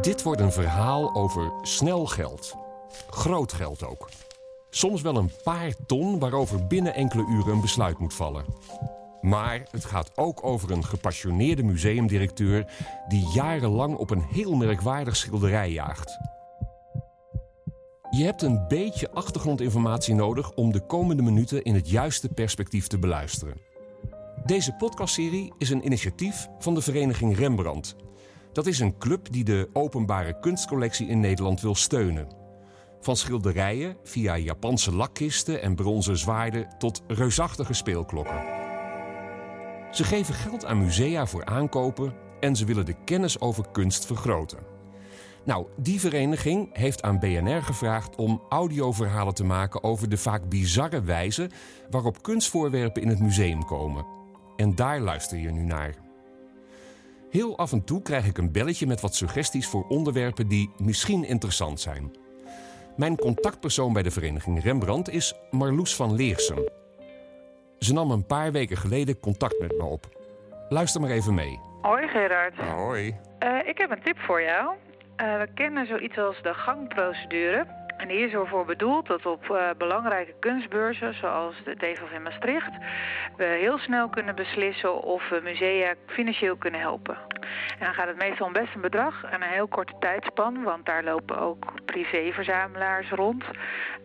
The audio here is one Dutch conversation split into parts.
Dit wordt een verhaal over snel geld. Groot geld ook. Soms wel een paar ton waarover binnen enkele uren een besluit moet vallen. Maar het gaat ook over een gepassioneerde museumdirecteur die jarenlang op een heel merkwaardig schilderij jaagt. Je hebt een beetje achtergrondinformatie nodig om de komende minuten in het juiste perspectief te beluisteren. Deze podcastserie is een initiatief van de vereniging Rembrandt. Dat is een club die de openbare kunstcollectie in Nederland wil steunen. Van schilderijen via Japanse lakkisten en bronzen zwaarden tot reusachtige speelklokken. Ze geven geld aan musea voor aankopen en ze willen de kennis over kunst vergroten. Nou, die vereniging heeft aan BNR gevraagd om audioverhalen te maken over de vaak bizarre wijze waarop kunstvoorwerpen in het museum komen. En daar luister je nu naar. Heel af en toe krijg ik een belletje met wat suggesties voor onderwerpen die misschien interessant zijn. Mijn contactpersoon bij de vereniging Rembrandt is Marloes van Leersum. Ze nam een paar weken geleden contact met me op. Luister maar even mee. Hoi Gerard. Hoi. Uh, ik heb een tip voor jou. Uh, we kennen zoiets als de gangprocedure. En die is ervoor bedoeld dat op uh, belangrijke kunstbeurzen, zoals de TEVAF in Maastricht, we heel snel kunnen beslissen of we musea financieel kunnen helpen. En dan gaat het meestal om best een bedrag en een heel korte tijdspan, want daar lopen ook privéverzamelaars rond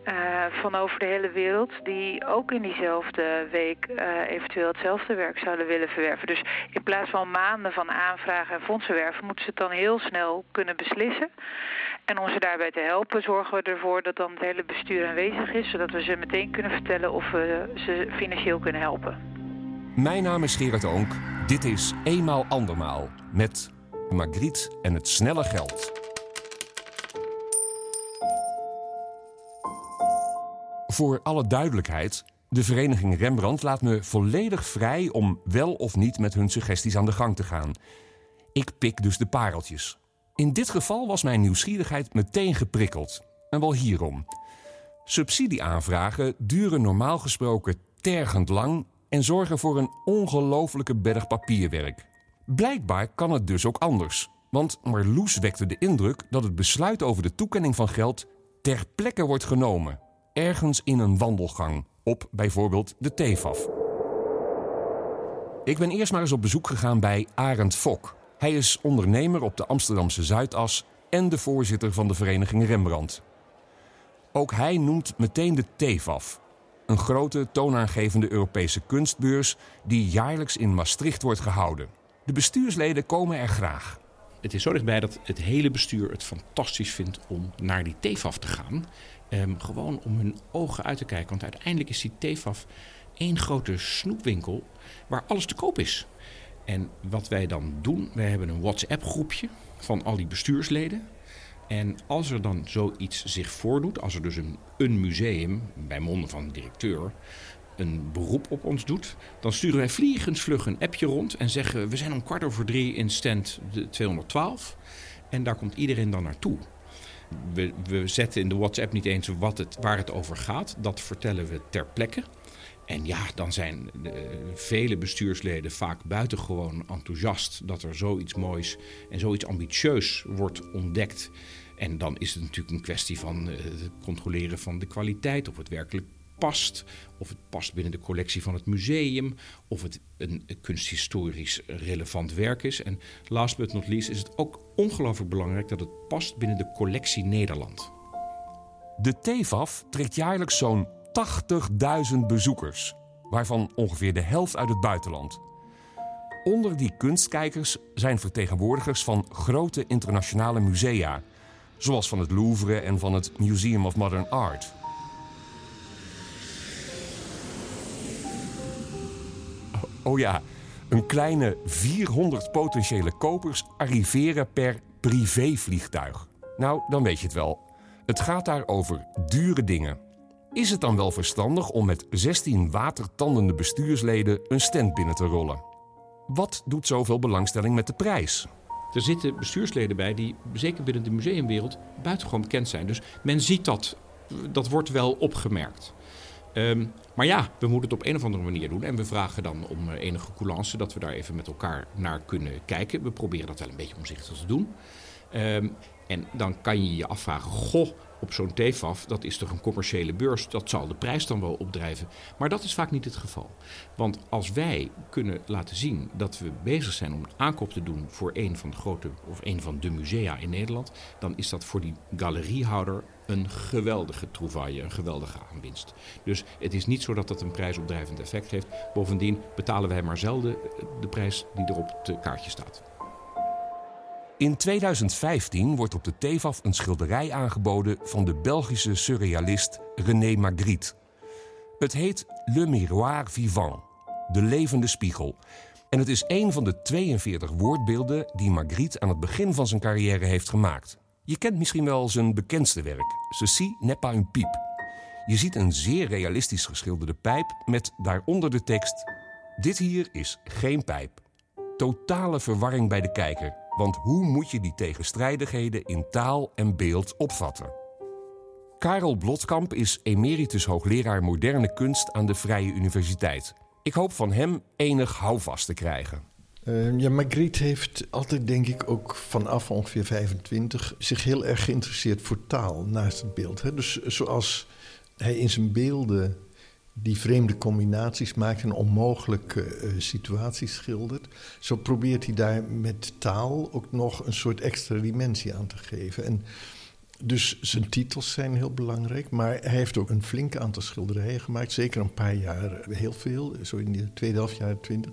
uh, van over de hele wereld, die ook in diezelfde week uh, eventueel hetzelfde werk zouden willen verwerven. Dus in plaats van maanden van aanvragen en fondsen werven, moeten ze het dan heel snel kunnen beslissen. En om ze daarbij te helpen, zorgen we ervoor dat dan het hele bestuur aanwezig is, zodat we ze meteen kunnen vertellen of we ze financieel kunnen helpen. Mijn naam is Gerard Oonk. Dit is Eenmaal Andermaal met Margriet en het snelle geld. Voor alle duidelijkheid, de vereniging Rembrandt laat me volledig vrij om wel of niet met hun suggesties aan de gang te gaan. Ik pik dus de pareltjes. In dit geval was mijn nieuwsgierigheid meteen geprikkeld. En wel hierom. Subsidieaanvragen duren normaal gesproken tergend lang en zorgen voor een ongelofelijke berg papierwerk. Blijkbaar kan het dus ook anders. Want Marloes wekte de indruk dat het besluit over de toekenning van geld ter plekke wordt genomen. Ergens in een wandelgang, op bijvoorbeeld de TEFAF. Ik ben eerst maar eens op bezoek gegaan bij Arend Fok. Hij is ondernemer op de Amsterdamse Zuidas en de voorzitter van de vereniging Rembrandt. Ook hij noemt meteen de TEFAF, een grote toonaangevende Europese kunstbeurs die jaarlijks in Maastricht wordt gehouden. De bestuursleden komen er graag. Het is zo dichtbij dat het hele bestuur het fantastisch vindt om naar die TEFAF te gaan. Ehm, gewoon om hun ogen uit te kijken. Want uiteindelijk is die TEFAF één grote snoepwinkel waar alles te koop is. En wat wij dan doen, wij hebben een WhatsApp-groepje van al die bestuursleden. En als er dan zoiets zich voordoet, als er dus een, een museum, bij monden van de directeur, een beroep op ons doet, dan sturen wij vliegensvlug een appje rond en zeggen: We zijn om kwart over drie in stand 212 en daar komt iedereen dan naartoe. We, we zetten in de WhatsApp niet eens wat het, waar het over gaat, dat vertellen we ter plekke. En ja, dan zijn vele bestuursleden vaak buitengewoon enthousiast dat er zoiets moois en zoiets ambitieus wordt ontdekt. En dan is het natuurlijk een kwestie van uh, het controleren van de kwaliteit, of het werkelijk past, of het past binnen de collectie van het museum, of het een kunsthistorisch relevant werk is. En last but not least is het ook ongelooflijk belangrijk dat het past binnen de collectie Nederland. De TEFAF trekt jaarlijks zo'n 80.000 bezoekers, waarvan ongeveer de helft uit het buitenland. Onder die kunstkijkers zijn vertegenwoordigers van grote internationale musea, zoals van het Louvre en van het Museum of Modern Art. Oh ja, een kleine 400 potentiële kopers arriveren per privévliegtuig. Nou, dan weet je het wel. Het gaat daar over dure dingen. Is het dan wel verstandig om met 16 watertandende bestuursleden een stand binnen te rollen? Wat doet zoveel belangstelling met de prijs? Er zitten bestuursleden bij die, zeker binnen de museumwereld, buitengewoon bekend zijn. Dus men ziet dat, dat wordt wel opgemerkt. Um, maar ja, we moeten het op een of andere manier doen. En we vragen dan om enige coulance, dat we daar even met elkaar naar kunnen kijken. We proberen dat wel een beetje omzichtig te doen. Ehm, en dan kan je je afvragen, goh, op zo'n TFAF, dat is toch een commerciële beurs, dat zal de prijs dan wel opdrijven. Maar dat is vaak niet het geval. Want als wij kunnen laten zien dat we bezig zijn om een aankoop te doen voor een van de grote of een van de musea in Nederland, dan is dat voor die galeriehouder een geweldige trouvaille, een geweldige aanwinst. Dus het is niet zo dat dat een prijsopdrijvend effect heeft. Bovendien betalen wij maar zelden de prijs die er op het kaartje staat. In 2015 wordt op de TEVAF een schilderij aangeboden van de Belgische surrealist René Magritte. Het heet Le Miroir Vivant, de levende spiegel. En het is een van de 42 woordbeelden die Magritte aan het begin van zijn carrière heeft gemaakt. Je kent misschien wel zijn bekendste werk, Ceci n'est pas une pipe. Je ziet een zeer realistisch geschilderde pijp met daaronder de tekst: Dit hier is geen pijp. Totale verwarring bij de kijker. Want hoe moet je die tegenstrijdigheden in taal en beeld opvatten? Karel Blotkamp is emeritus hoogleraar moderne kunst aan de Vrije Universiteit. Ik hoop van hem enig houvast te krijgen. Uh, ja, Magritte heeft altijd, denk ik, ook vanaf ongeveer 25 zich heel erg geïnteresseerd voor taal naast het beeld. Hè? Dus zoals hij in zijn beelden die vreemde combinaties maakt en onmogelijke uh, situaties schildert. Zo probeert hij daar met taal ook nog een soort extra dimensie aan te geven. En dus zijn titels zijn heel belangrijk, maar hij heeft ook een flink aantal schilderijen gemaakt. Zeker een paar jaar, heel veel, zo in de tweede helft jaren twintig,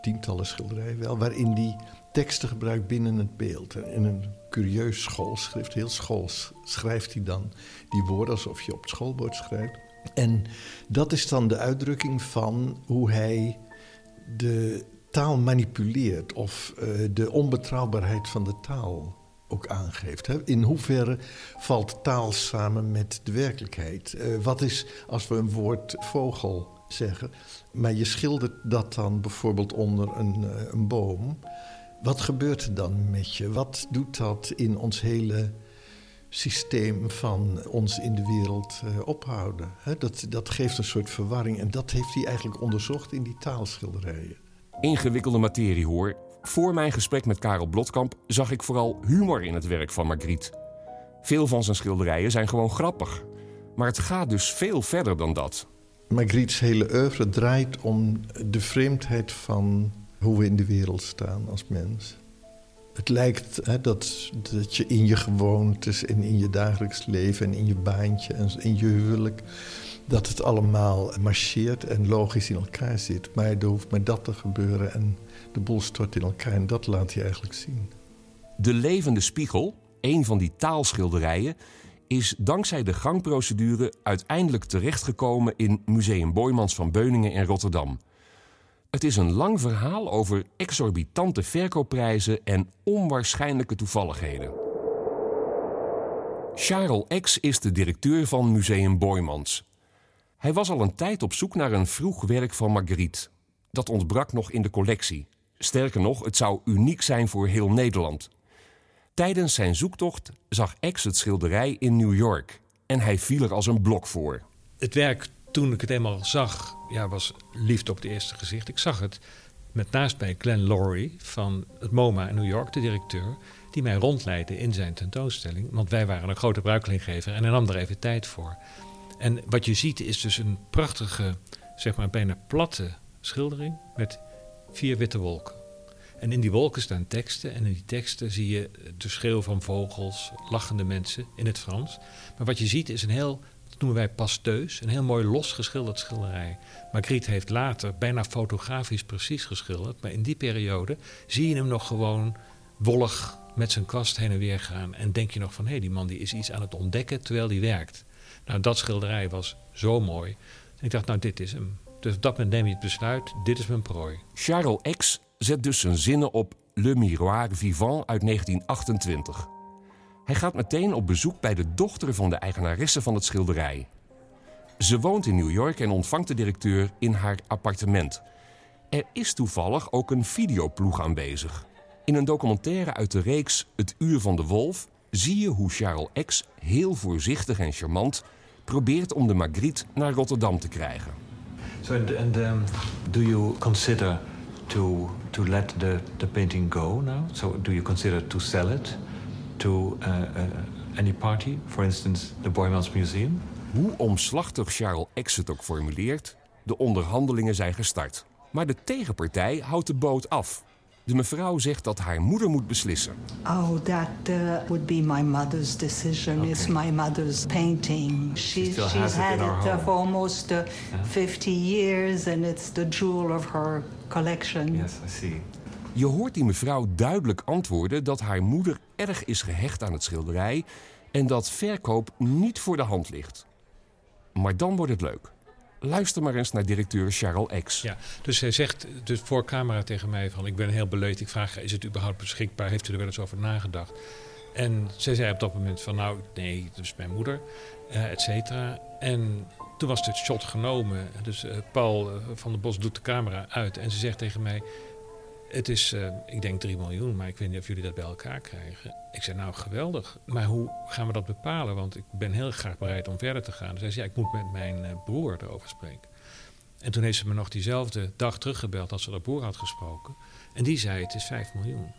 tientallen schilderijen wel, waarin hij teksten gebruikt binnen het beeld. In een curieus schoolschrift, heel schools, schrijft hij dan die woorden alsof je op het schoolbord schrijft. En dat is dan de uitdrukking van hoe hij de taal manipuleert of uh, de onbetrouwbaarheid van de taal ook aangeeft. Hè? In hoeverre valt taal samen met de werkelijkheid? Uh, wat is als we een woord vogel zeggen, maar je schildert dat dan bijvoorbeeld onder een, uh, een boom? Wat gebeurt er dan met je? Wat doet dat in ons hele systeem van ons in de wereld uh, ophouden. dat, dat geeft een soort verwarring en dat heeft hij eigenlijk onderzocht in die taalschilderijen. Ingewikkelde materie hoor. Voor mijn gesprek met Karel Blotkamp zag ik vooral humor in het werk van Magritte. Veel van zijn schilderijen zijn gewoon grappig. Maar het gaat dus veel verder dan dat. Magritte's hele oeuvre draait om de vreemdheid van hoe we in de wereld staan als mens. Het lijkt hè, dat, dat je in je gewoontes en in je dagelijks leven en in je baantje en in je huwelijk, dat het allemaal marcheert en logisch in elkaar zit. Maar er hoeft maar dat te gebeuren en de boel stort in elkaar en dat laat je eigenlijk zien. De levende spiegel, een van die taalschilderijen, is dankzij de gangprocedure uiteindelijk terechtgekomen in Museum Boijmans van Beuningen in Rotterdam. Het is een lang verhaal over exorbitante verkoopprijzen en onwaarschijnlijke toevalligheden. Charles X is de directeur van Museum Boymans. Hij was al een tijd op zoek naar een vroeg werk van Marguerite. Dat ontbrak nog in de collectie. Sterker nog, het zou uniek zijn voor heel Nederland. Tijdens zijn zoektocht zag X het schilderij in New York en hij viel er als een blok voor. Het werk toen ik het eenmaal zag, ja, was liefde op het eerste gezicht. Ik zag het met naast mij Glenn Laurie van het MoMA in New York, de directeur, die mij rondleidde in zijn tentoonstelling. Want wij waren een grote bruiklingever en hij nam er even tijd voor. En wat je ziet is dus een prachtige, zeg maar bijna platte schildering met vier witte wolken. En in die wolken staan teksten en in die teksten zie je de schreeuw van vogels, lachende mensen in het Frans. Maar wat je ziet is een heel noemen wij pasteus, een heel mooi los geschilderd schilderij. Magritte heeft later bijna fotografisch precies geschilderd, maar in die periode zie je hem nog gewoon wollig met zijn kwast heen en weer gaan. En denk je nog van, hé, hey, die man die is iets aan het ontdekken terwijl hij werkt. Nou, dat schilderij was zo mooi. En ik dacht, nou, dit is hem. Dus op dat moment neem je het besluit, dit is mijn prooi. Charles X zet dus zijn zinnen op Le Miroir Vivant uit 1928. Hij gaat meteen op bezoek bij de dochter van de eigenaresse van het schilderij. Ze woont in New York en ontvangt de directeur in haar appartement. Er is toevallig ook een videoploeg aanwezig. In een documentaire uit de reeks Het Uur van de Wolf zie je hoe Charles X heel voorzichtig en charmant probeert om de Magritte naar Rotterdam te krijgen. So and, um, do you consider to to let the the painting go now? So do you consider to sell it? To uh, uh, any party, for instance, the Boymans Museum. Hoe omslachtig Charles het ook formuleert, de onderhandelingen zijn gestart. Maar de tegenpartij houdt de boot af. De mevrouw zegt dat haar moeder moet beslissen. Oh, that uh, would be my mother's decision. Okay. It's my mother's painting. She's, She she's had it, it uh, for almost uh, yeah. 50 years and it's the jewel of her collection. Yes, I see. Je hoort die mevrouw duidelijk antwoorden dat haar moeder erg is gehecht aan het schilderij en dat verkoop niet voor de hand ligt. Maar dan wordt het leuk. Luister maar eens naar directeur Charles X. Ja, dus hij zegt dus voor camera tegen mij van... ik ben heel beleefd, ik vraag, is het überhaupt beschikbaar? Heeft u er wel eens over nagedacht? En zij zei op dat moment van, nou, nee, is mijn moeder, uh, et cetera. En toen was het shot genomen. Dus uh, Paul uh, van der Bos doet de camera uit en ze zegt tegen mij... Het is, uh, ik denk 3 miljoen, maar ik weet niet of jullie dat bij elkaar krijgen. Ik zei, nou geweldig. Maar hoe gaan we dat bepalen? Want ik ben heel graag bereid om verder te gaan. Dus hij zei, ja, ik moet met mijn uh, broer erover spreken. En toen heeft ze me nog diezelfde dag teruggebeld als ze haar broer had gesproken. En die zei, het is 5 miljoen.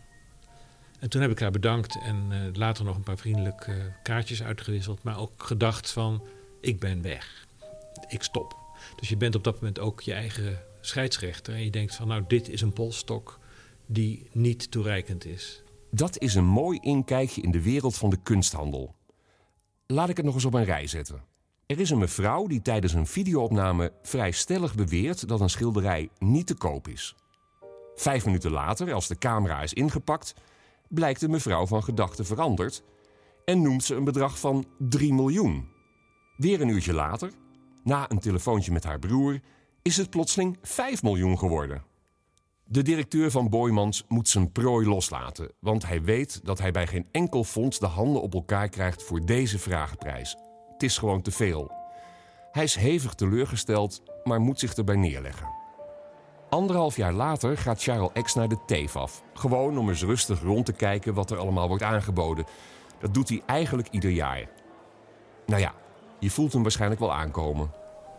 En toen heb ik haar bedankt en uh, later nog een paar vriendelijke kaartjes uitgewisseld. Maar ook gedacht van, ik ben weg. Ik stop. Dus je bent op dat moment ook je eigen scheidsrechter. En je denkt van, nou, dit is een polstok die niet toereikend is. Dat is een mooi inkijkje in de wereld van de kunsthandel. Laat ik het nog eens op een rij zetten. Er is een mevrouw die tijdens een videoopname vrij stellig beweert dat een schilderij niet te koop is. Vijf minuten later, als de camera is ingepakt, blijkt de mevrouw van gedachten veranderd en noemt ze een bedrag van 3 miljoen. Weer een uurtje later, na een telefoontje met haar broer, is het plotseling 5 miljoen geworden. De directeur van Boymans moet zijn prooi loslaten, want hij weet dat hij bij geen enkel fonds de handen op elkaar krijgt voor deze vragenprijs. Het is gewoon te veel. Hij is hevig teleurgesteld, maar moet zich erbij neerleggen. Anderhalf jaar later gaat Charles X naar de TEFAF. Gewoon om eens rustig rond te kijken wat er allemaal wordt aangeboden. Dat doet hij eigenlijk ieder jaar. Nou ja, je voelt hem waarschijnlijk wel aankomen.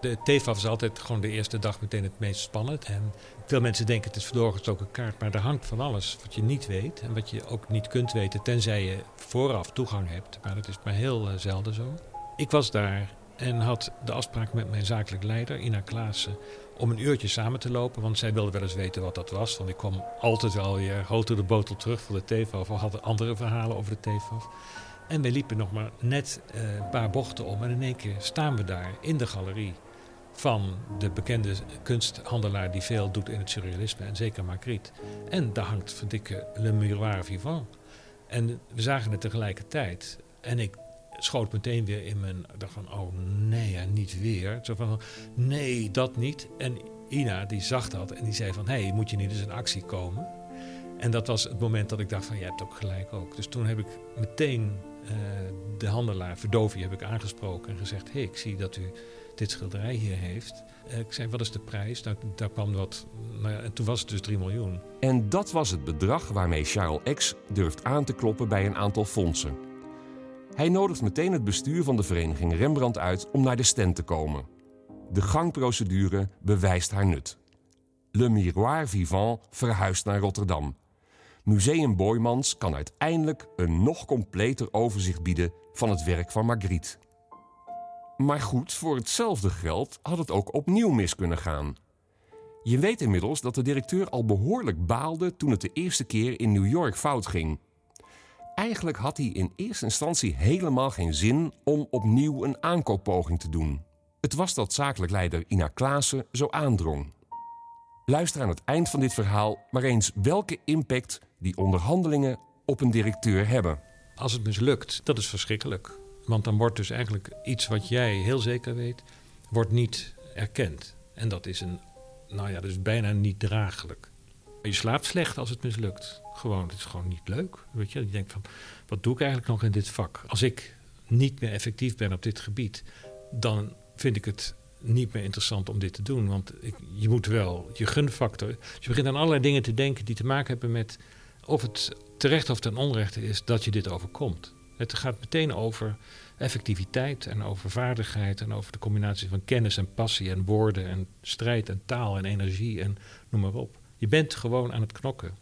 De TFAF is altijd gewoon de eerste dag meteen het meest spannend. En veel mensen denken het is verdoorgestoken kaart, maar er hangt van alles wat je niet weet. En wat je ook niet kunt weten, tenzij je vooraf toegang hebt. Maar dat is maar heel uh, zelden zo. Ik was daar en had de afspraak met mijn zakelijk leider, Ina Klaassen, om een uurtje samen te lopen. Want zij wilde wel eens weten wat dat was. Want ik kwam altijd wel weer hoog de botel terug voor de TFAF. Of hadden andere verhalen over de TFAF. En we liepen nog maar net uh, een paar bochten om. En in één keer staan we daar in de galerie van de bekende kunsthandelaar die veel doet in het surrealisme. En zeker Magritte. En daar hangt verdikke Le Miroir Vivant. En we zagen het tegelijkertijd. En ik schoot meteen weer in mijn... dacht van, oh nee, niet weer. Zo van, nee, dat niet. En Ina, die zag dat en die zei van... hé, hey, moet je niet eens in actie komen? En dat was het moment dat ik dacht van, je hebt ook gelijk ook. Dus toen heb ik meteen de handelaar, Verdovi, heb ik aangesproken en gezegd... hey, ik zie dat u dit schilderij hier heeft. Uh, ik zei, wat is de prijs? Nou, daar kwam wat, nou en toen was het dus 3 miljoen. En dat was het bedrag waarmee Charles X durft aan te kloppen bij een aantal fondsen. Hij nodigt meteen het bestuur van de vereniging Rembrandt uit om naar de stand te komen. De gangprocedure bewijst haar nut. Le Miroir Vivant verhuist naar Rotterdam. Museum Boymans kan uiteindelijk een nog completer overzicht bieden van het werk van Magritte. Maar goed, voor hetzelfde geld had het ook opnieuw mis kunnen gaan. Je weet inmiddels dat de directeur al behoorlijk baalde toen het de eerste keer in New York fout ging. Eigenlijk had hij in eerste instantie helemaal geen zin om opnieuw een aankooppoging te doen. Het was dat zakelijk leider Ina Klaassen zo aandrong. Luister aan het eind van dit verhaal maar eens welke impact die onderhandelingen op een directeur hebben. Als het mislukt, dat is verschrikkelijk. Want dan wordt dus eigenlijk iets wat jij heel zeker weet, wordt niet erkend. En dat is een, nou ja, dat is bijna niet draaglijk. Je slaapt slecht als het mislukt. Gewoon, het is gewoon niet leuk. Weet je, je denkt van, wat doe ik eigenlijk nog in dit vak? Als ik niet meer effectief ben op dit gebied, dan vind ik het niet meer interessant om dit te doen. Want je moet wel je gunfactor. Je begint aan allerlei dingen te denken die te maken hebben met of het terecht of ten onrechte is dat je dit overkomt. Het gaat meteen over effectiviteit en over vaardigheid en over de combinatie van kennis en passie en woorden en strijd en taal en energie en noem maar op. Je bent gewoon aan het knokken.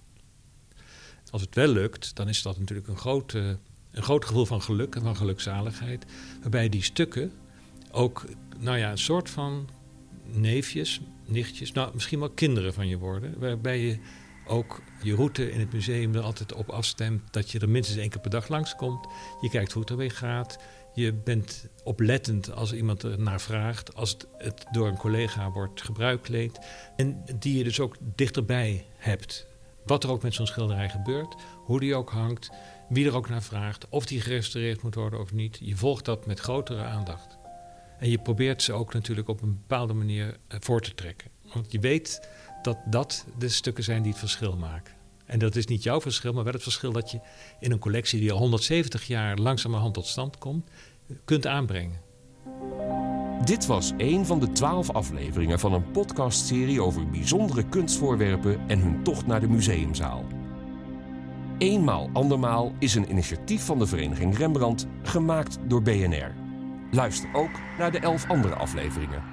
Als het wel lukt, dan is dat natuurlijk een grote een groot gevoel van geluk en van gelukzaligheid. Waarbij die stukken ook, nou ja, een soort van neefjes, nichtjes, nou misschien wel kinderen van je worden. Waarbij je ook je route in het museum er altijd op afstemt dat je er minstens één keer per dag langskomt. Je kijkt hoe het ermee gaat. Je bent oplettend als iemand er naar vraagt, als het, het door een collega wordt gebruikleed. En die je dus ook dichterbij hebt. Wat er ook met zo'n schilderij gebeurt, hoe die ook hangt, wie er ook naar vraagt, of die gerestaureerd moet worden of niet. Je volgt dat met grotere aandacht. En je probeert ze ook natuurlijk op een bepaalde manier eh, voor te trekken. Want je weet dat dat de stukken zijn die het verschil maken. En dat is niet jouw verschil, maar wel het verschil dat je in een collectie die al 170 jaar langzamerhand tot stand komt, kunt aanbrengen. Dit was een van de twaalf afleveringen van een podcastserie over bijzondere kunstvoorwerpen en hun tocht naar de museumzaal. Eenmaal andermaal is een initiatief van de Vereniging Rembrandt gemaakt door BNR. Luister ook naar de elf andere afleveringen.